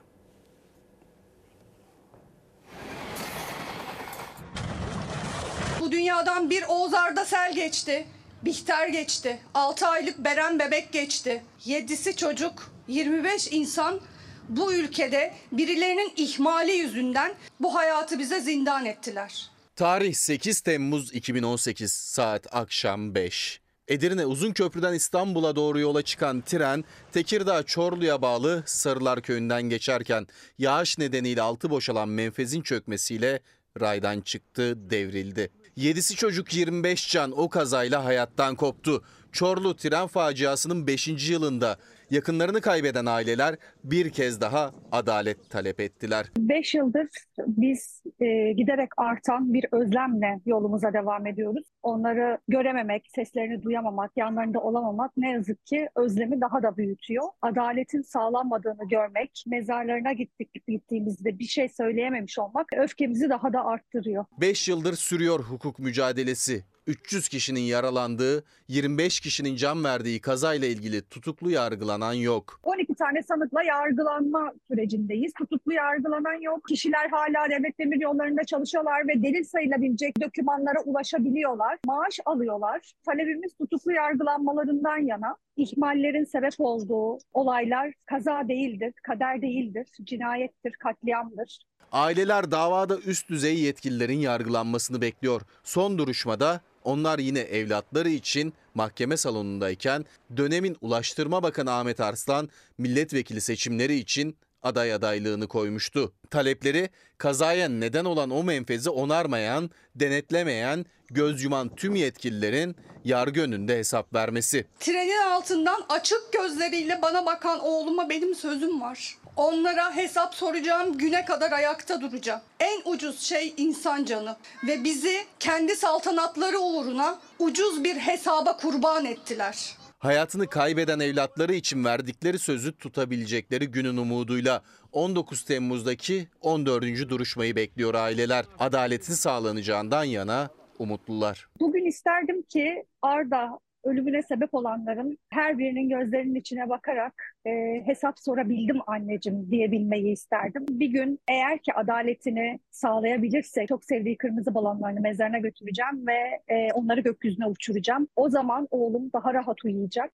Bu dünyadan bir Oğuz Arda Sel geçti. Bihter geçti. 6 aylık Beren bebek geçti. 7'si çocuk, 25 insan bu ülkede birilerinin ihmali yüzünden bu hayatı bize zindan ettiler. Tarih 8 Temmuz 2018 saat akşam 5. Edirne Uzunköprü'den İstanbul'a doğru yola çıkan tren Tekirdağ Çorlu'ya bağlı Sarılar Köyü'nden geçerken yağış nedeniyle altı boşalan menfezin çökmesiyle raydan çıktı, devrildi. 7'si çocuk 25 can o kazayla hayattan koptu. Çorlu tren faciasının 5. yılında yakınlarını kaybeden aileler bir kez daha adalet talep ettiler. 5 yıldır biz e, giderek artan bir özlemle yolumuza devam ediyoruz. Onları görememek, seslerini duyamamak, yanlarında olamamak ne yazık ki özlemi daha da büyütüyor. Adaletin sağlanmadığını görmek, mezarlarına gittik gittiğimizde bir şey söyleyememiş olmak öfkemizi daha da arttırıyor. 5 yıldır sürüyor hukuk mücadelesi. 300 kişinin yaralandığı, 25 kişinin can verdiği kazayla ilgili tutuklu yargılanan yok. 12 tane sanıkla yargılanma sürecindeyiz. Tutuklu yargılanan yok. Kişiler hala devlet demir yollarında çalışıyorlar ve delil sayılabilecek dokümanlara ulaşabiliyorlar. Maaş alıyorlar. Talebimiz tutuklu yargılanmalarından yana. İhmallerin sebep olduğu olaylar kaza değildir, kader değildir, cinayettir, katliamdır. Aileler davada üst düzey yetkililerin yargılanmasını bekliyor. Son duruşmada Onlar yine evlatları için mahkeme salonundayken dönemin Ulaştırma Bakanı Ahmet Arslan milletvekili seçimleri için aday adaylığını koymuştu. Talepleri kazaya neden olan o menfezi onarmayan, denetlemeyen, göz yuman tüm yetkililerin yargı önünde hesap vermesi. Trenin altından açık gözleriyle bana bakan oğluma benim sözüm var. Onlara hesap soracağım güne kadar ayakta duracağım. En ucuz şey insan canı ve bizi kendi saltanatları uğruna ucuz bir hesaba kurban ettiler. Hayatını kaybeden evlatları için verdikleri sözü tutabilecekleri günün umuduyla 19 Temmuz'daki 14. duruşmayı bekliyor aileler. Adaletin sağlanacağından yana umutlular. Bugün isterdim ki Arda ölümüne sebep olanların her birinin gözlerinin içine bakarak e, hesap sorabildim anneciğim diyebilmeyi isterdim. Bir gün eğer ki adaletini sağlayabilirsek çok sevdiği kırmızı balonlarını mezarına götüreceğim ve e, onları gökyüzüne uçuracağım. O zaman oğlum daha rahat uyuyacak.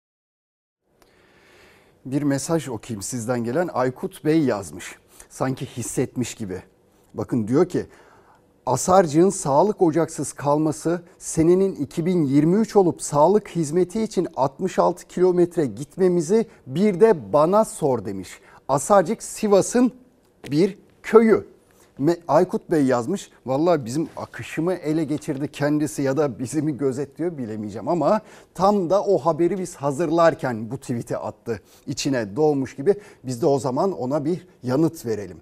Bir mesaj okuyayım sizden gelen Aykut Bey yazmış. Sanki hissetmiş gibi. Bakın diyor ki Asarcığın sağlık ocaksız kalması senenin 2023 olup sağlık hizmeti için 66 kilometre gitmemizi bir de bana sor demiş. Asarcık Sivas'ın bir köyü. Aykut Bey yazmış. Vallahi bizim akışımı ele geçirdi kendisi ya da bizi mi gözetliyor bilemeyeceğim ama tam da o haberi biz hazırlarken bu tweet'i attı. İçine doğmuş gibi biz de o zaman ona bir yanıt verelim.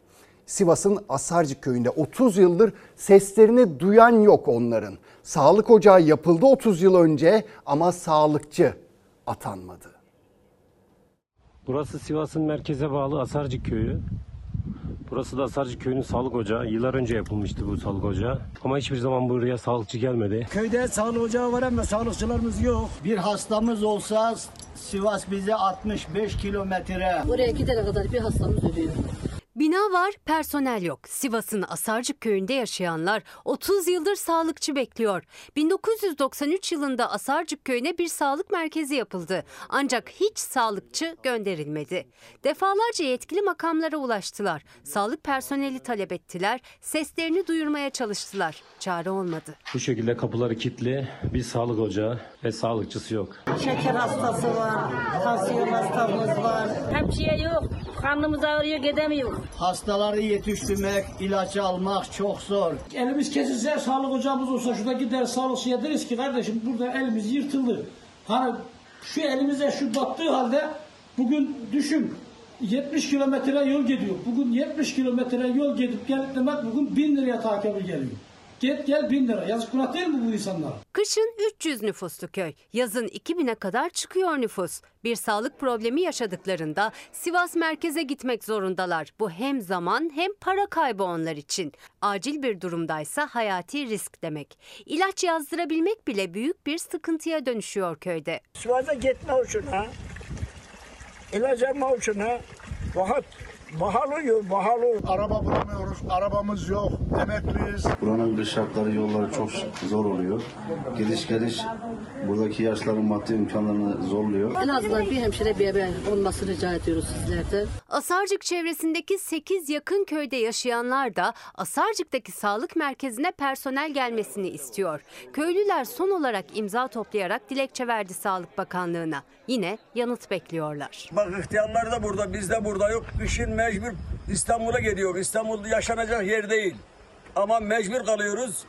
Sivas'ın Asarcık köyünde 30 yıldır seslerini duyan yok onların. Sağlık ocağı yapıldı 30 yıl önce ama sağlıkçı atanmadı. Burası Sivas'ın merkeze bağlı Asarcık köyü. Burası da Asarcık köyünün sağlık ocağı. Yıllar önce yapılmıştı bu sağlık ocağı. Ama hiçbir zaman buraya sağlıkçı gelmedi. Köyde sağlık ocağı var ama sağlıkçılarımız yok. Bir hastamız olsa Sivas bize 65 kilometre. Buraya gidene kadar bir hastamız ölüyor. Bina var, personel yok. Sivas'ın Asarcık köyünde yaşayanlar 30 yıldır sağlıkçı bekliyor. 1993 yılında Asarcık köyüne bir sağlık merkezi yapıldı. Ancak hiç sağlıkçı gönderilmedi. Defalarca yetkili makamlara ulaştılar. Sağlık personeli talep ettiler. Seslerini duyurmaya çalıştılar. Çare olmadı. Bu şekilde kapıları kilitli. Bir sağlık ocağı ve sağlıkçısı yok. Şeker hastası var, tansiyon hastamız var. Hemşire yok, karnımız ağrıyor, gidemiyor. Hastaları yetiştirmek, ilaç almak çok zor. Elimiz kesilse sağlık ocağımız olsa şurada gider sağlıkçıya deriz ki kardeşim burada elimiz yırtıldı. Hani şu elimize şu battığı halde bugün düşün 70 kilometre yol gidiyor. Bugün 70 kilometre yol gidip gelip demek bugün 1000 liraya takip geliyor. Git gel 1000 lira. Yazık günah değil mi bu insanlara? Kışın 300 nüfuslu köy, yazın 2000'e kadar çıkıyor nüfus. Bir sağlık problemi yaşadıklarında Sivas merkeze gitmek zorundalar. Bu hem zaman hem para kaybı onlar için. Acil bir durumdaysa hayati risk demek. İlaç yazdırabilmek bile büyük bir sıkıntıya dönüşüyor köyde. Sivas'a gitme uçuna, ilaç alma uçuna, vahat Bahalıyor, bahalı. Araba bulamıyoruz, arabamız yok, emekliyiz. Buranın kış şartları, yolları çok zor oluyor. Gidiş geliş buradaki yaşların maddi imkanlarını zorluyor. En azından bir hemşire bir ebe olmasını rica ediyoruz sizlerden. Asarcık çevresindeki 8 yakın köyde yaşayanlar da Asarcık'taki sağlık merkezine personel gelmesini istiyor. Köylüler son olarak imza toplayarak dilekçe verdi Sağlık Bakanlığı'na. Yine yanıt bekliyorlar. Bak ihtiyarlar da burada, biz de burada yok. Kışın mecbur İstanbul'a gidiyor. İstanbul yaşanacak yer değil. Ama mecbur kalıyoruz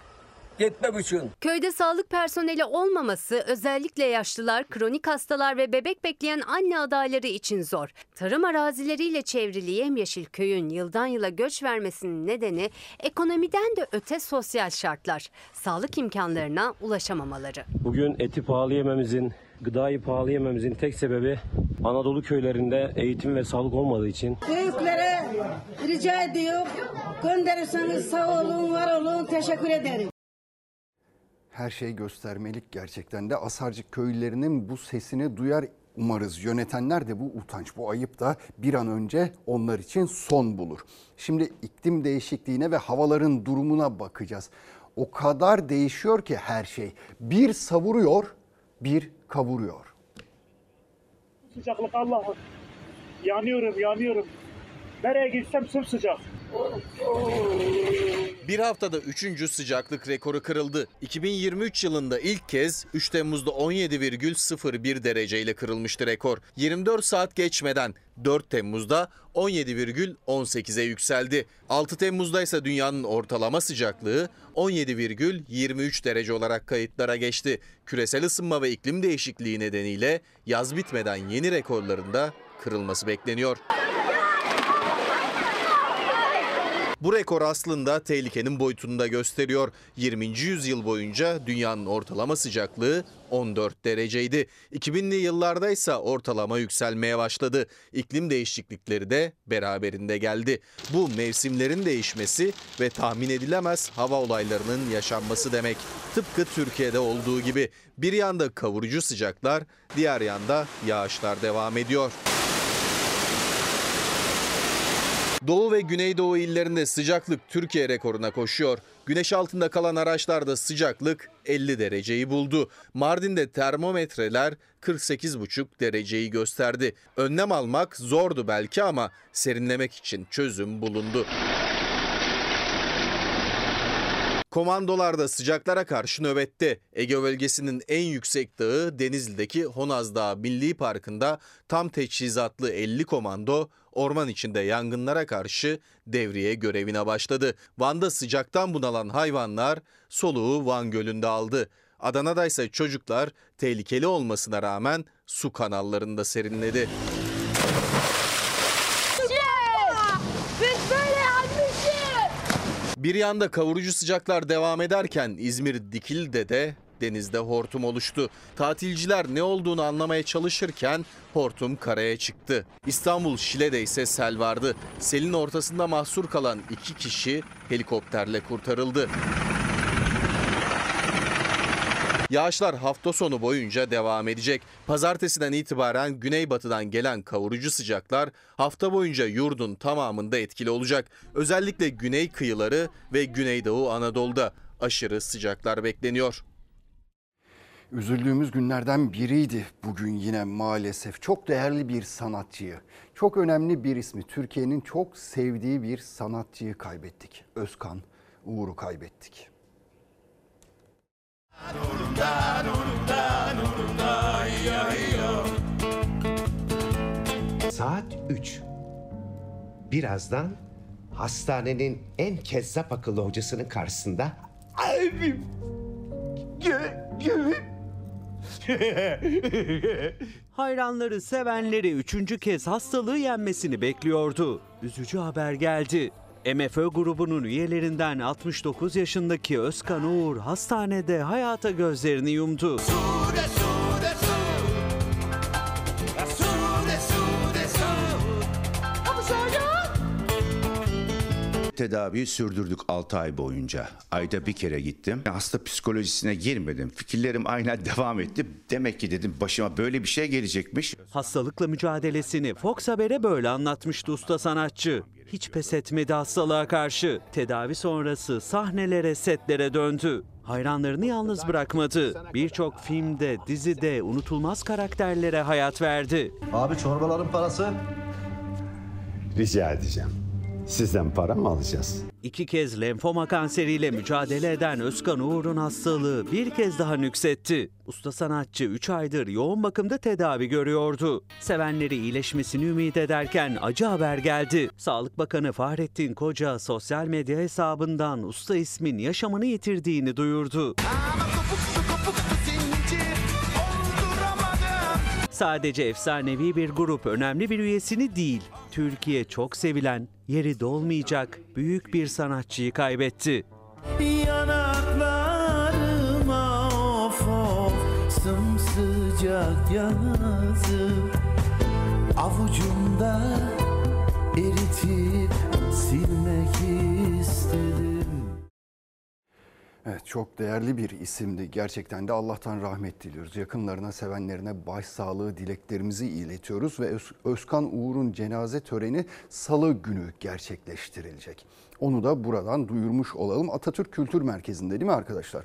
gitmek için. Köyde sağlık personeli olmaması özellikle yaşlılar, kronik hastalar ve bebek bekleyen anne adayları için zor. Tarım arazileriyle çevrili yemyeşil köyün yıldan yıla göç vermesinin nedeni ekonomiden de öte sosyal şartlar. Sağlık imkanlarına ulaşamamaları. Bugün eti pahalı yememizin, gıdayı pahalı yememizin tek sebebi Anadolu köylerinde eğitim ve sağlık olmadığı için. Büyüklere rica ediyor, gönderirseniz sağ olun, var olun, teşekkür ederim. Her şey göstermelik gerçekten de Asarcık köylülerinin bu sesini duyar umarız. Yönetenler de bu utanç, bu ayıp da bir an önce onlar için son bulur. Şimdi iklim değişikliğine ve havaların durumuna bakacağız. O kadar değişiyor ki her şey. Bir savuruyor, bir kavuruyor. Sıcaklık Allah'ım. Yanıyorum, yanıyorum. Nereye gitsem sımsıcak. Bir haftada 3. sıcaklık rekoru kırıldı. 2023 yılında ilk kez 3 Temmuz'da 17,01 dereceyle kırılmıştı rekor. 24 saat geçmeden 4 Temmuz'da 17,18'e yükseldi. 6 Temmuz'da ise dünyanın ortalama sıcaklığı 17,23 derece olarak kayıtlara geçti. Küresel ısınma ve iklim değişikliği nedeniyle yaz bitmeden yeni rekorların da kırılması bekleniyor. Bu rekor aslında tehlikenin boyutunu da gösteriyor. 20. yüzyıl boyunca dünyanın ortalama sıcaklığı 14 dereceydi. 2000'li yıllarda ise ortalama yükselmeye başladı. İklim değişiklikleri de beraberinde geldi. Bu mevsimlerin değişmesi ve tahmin edilemez hava olaylarının yaşanması demek. Tıpkı Türkiye'de olduğu gibi bir yanda kavurucu sıcaklar, diğer yanda yağışlar devam ediyor. Doğu ve Güneydoğu illerinde sıcaklık Türkiye rekoruna koşuyor. Güneş altında kalan araçlarda sıcaklık 50 dereceyi buldu. Mardin'de termometreler 48,5 dereceyi gösterdi. Önlem almak zordu belki ama serinlemek için çözüm bulundu. Komandolar da sıcaklara karşı nöbette. Ege bölgesinin en yüksek dağı Denizli'deki Honaz Dağı Milli Parkı'nda tam teçhizatlı 50 komando orman içinde yangınlara karşı devriye görevine başladı. Van'da sıcaktan bunalan hayvanlar soluğu Van Gölü'nde aldı. Adana'da ise çocuklar tehlikeli olmasına rağmen su kanallarında serinledi. Biz böyle yanmışız. Bir yanda kavurucu sıcaklar devam ederken İzmir Dikili'de de denizde hortum oluştu. Tatilciler ne olduğunu anlamaya çalışırken hortum karaya çıktı. İstanbul Şile'de ise sel vardı. Selin ortasında mahsur kalan iki kişi helikopterle kurtarıldı. Yağışlar hafta sonu boyunca devam edecek. Pazartesiden itibaren güneybatıdan gelen kavurucu sıcaklar hafta boyunca yurdun tamamında etkili olacak. Özellikle güney kıyıları ve güneydoğu Anadolu'da aşırı sıcaklar bekleniyor. Üzüldüğümüz günlerden biriydi bugün yine maalesef. Çok değerli bir sanatçıyı, çok önemli bir ismi, Türkiye'nin çok sevdiği bir sanatçıyı kaybettik. Özkan Uğur'u kaybettik. Saat 3. Birazdan hastanenin en kezzap akıllı hocasının karşısında abim [LAUGHS] Hayranları, sevenleri üçüncü kez hastalığı yenmesini bekliyordu. Üzücü haber geldi. MFÖ grubunun üyelerinden 69 yaşındaki Özkan Uğur hastanede hayata gözlerini yumdu. Tedaviyi sürdürdük 6 ay boyunca. Ayda bir kere gittim. Hasta psikolojisine girmedim. Fikirlerim aynen [LAUGHS] devam etti. Demek ki dedim başıma böyle bir şey gelecekmiş. Hastalıkla mücadelesini Fox Haber'e böyle anlatmıştı usta sanatçı. Hiç pes etmedi hastalığa karşı. Tedavi sonrası sahnelere, setlere döndü. Hayranlarını yalnız bırakmadı. Birçok filmde, dizide unutulmaz karakterlere hayat verdi. Abi çorbaların parası? Rica edeceğim. Sizden para mı alacağız? İki kez lenfoma kanseriyle mücadele eden Özkan Uğur'un hastalığı bir kez daha nüksetti. Usta sanatçı 3 aydır yoğun bakımda tedavi görüyordu. Sevenleri iyileşmesini ümit ederken acı haber geldi. Sağlık Bakanı Fahrettin Koca sosyal medya hesabından usta ismin yaşamını yitirdiğini duyurdu. Sadece efsanevi bir grup önemli bir üyesini değil, Türkiye çok sevilen, yeri dolmayacak büyük bir sanatçıyı kaybetti. Yanaklarıma of of sımsıcak yazıp Avucumda Evet çok değerli bir isimdi. Gerçekten de Allah'tan rahmet diliyoruz. Yakınlarına, sevenlerine başsağlığı dileklerimizi iletiyoruz ve Öz- Özkan Uğur'un cenaze töreni salı günü gerçekleştirilecek. Onu da buradan duyurmuş olalım. Atatürk Kültür Merkezi'nde değil mi arkadaşlar?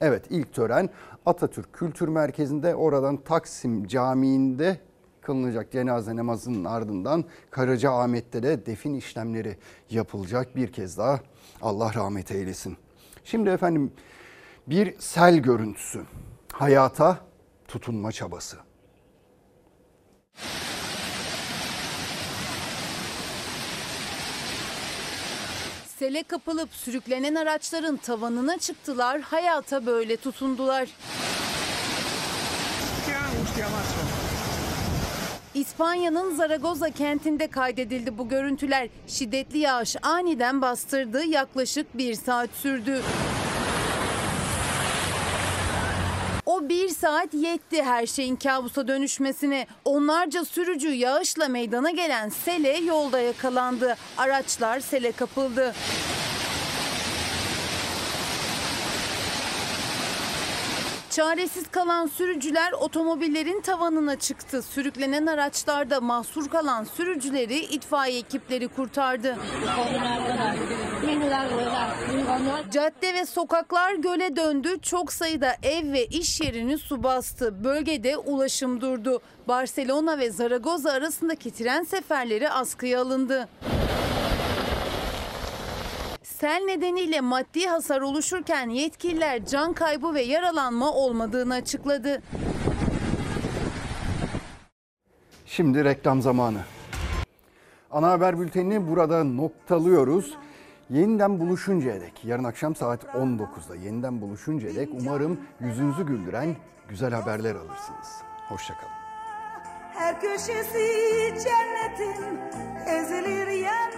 Evet ilk tören Atatürk Kültür Merkezi'nde oradan Taksim Camii'nde kılınacak cenaze namazının ardından Karacaahmet'te de defin işlemleri yapılacak. Bir kez daha Allah rahmet eylesin. Şimdi efendim bir sel görüntüsü. Hayata tutunma çabası. Sele kapılıp sürüklenen araçların tavanına çıktılar, hayata böyle tutundular. İspanya'nın Zaragoza kentinde kaydedildi bu görüntüler. Şiddetli yağış aniden bastırdı, yaklaşık bir saat sürdü. O bir saat yetti her şeyin kabusa dönüşmesine. Onlarca sürücü yağışla meydana gelen sele yolda yakalandı. Araçlar sele kapıldı. Çaresiz kalan sürücüler otomobillerin tavanına çıktı. Sürüklenen araçlarda mahsur kalan sürücüleri itfaiye ekipleri kurtardı. Cadde ve sokaklar göle döndü. Çok sayıda ev ve iş yerini su bastı. Bölgede ulaşım durdu. Barcelona ve Zaragoza arasındaki tren seferleri askıya alındı. Sel nedeniyle maddi hasar oluşurken yetkililer can kaybı ve yaralanma olmadığını açıkladı. Şimdi reklam zamanı. Ana haber bültenini burada noktalıyoruz. Yeniden buluşuncaya dek, yarın akşam saat 19'da yeniden buluşuncaya dek umarım yüzünüzü güldüren güzel haberler alırsınız. Hoşçakalın. Her köşesi cennetin ezilir yer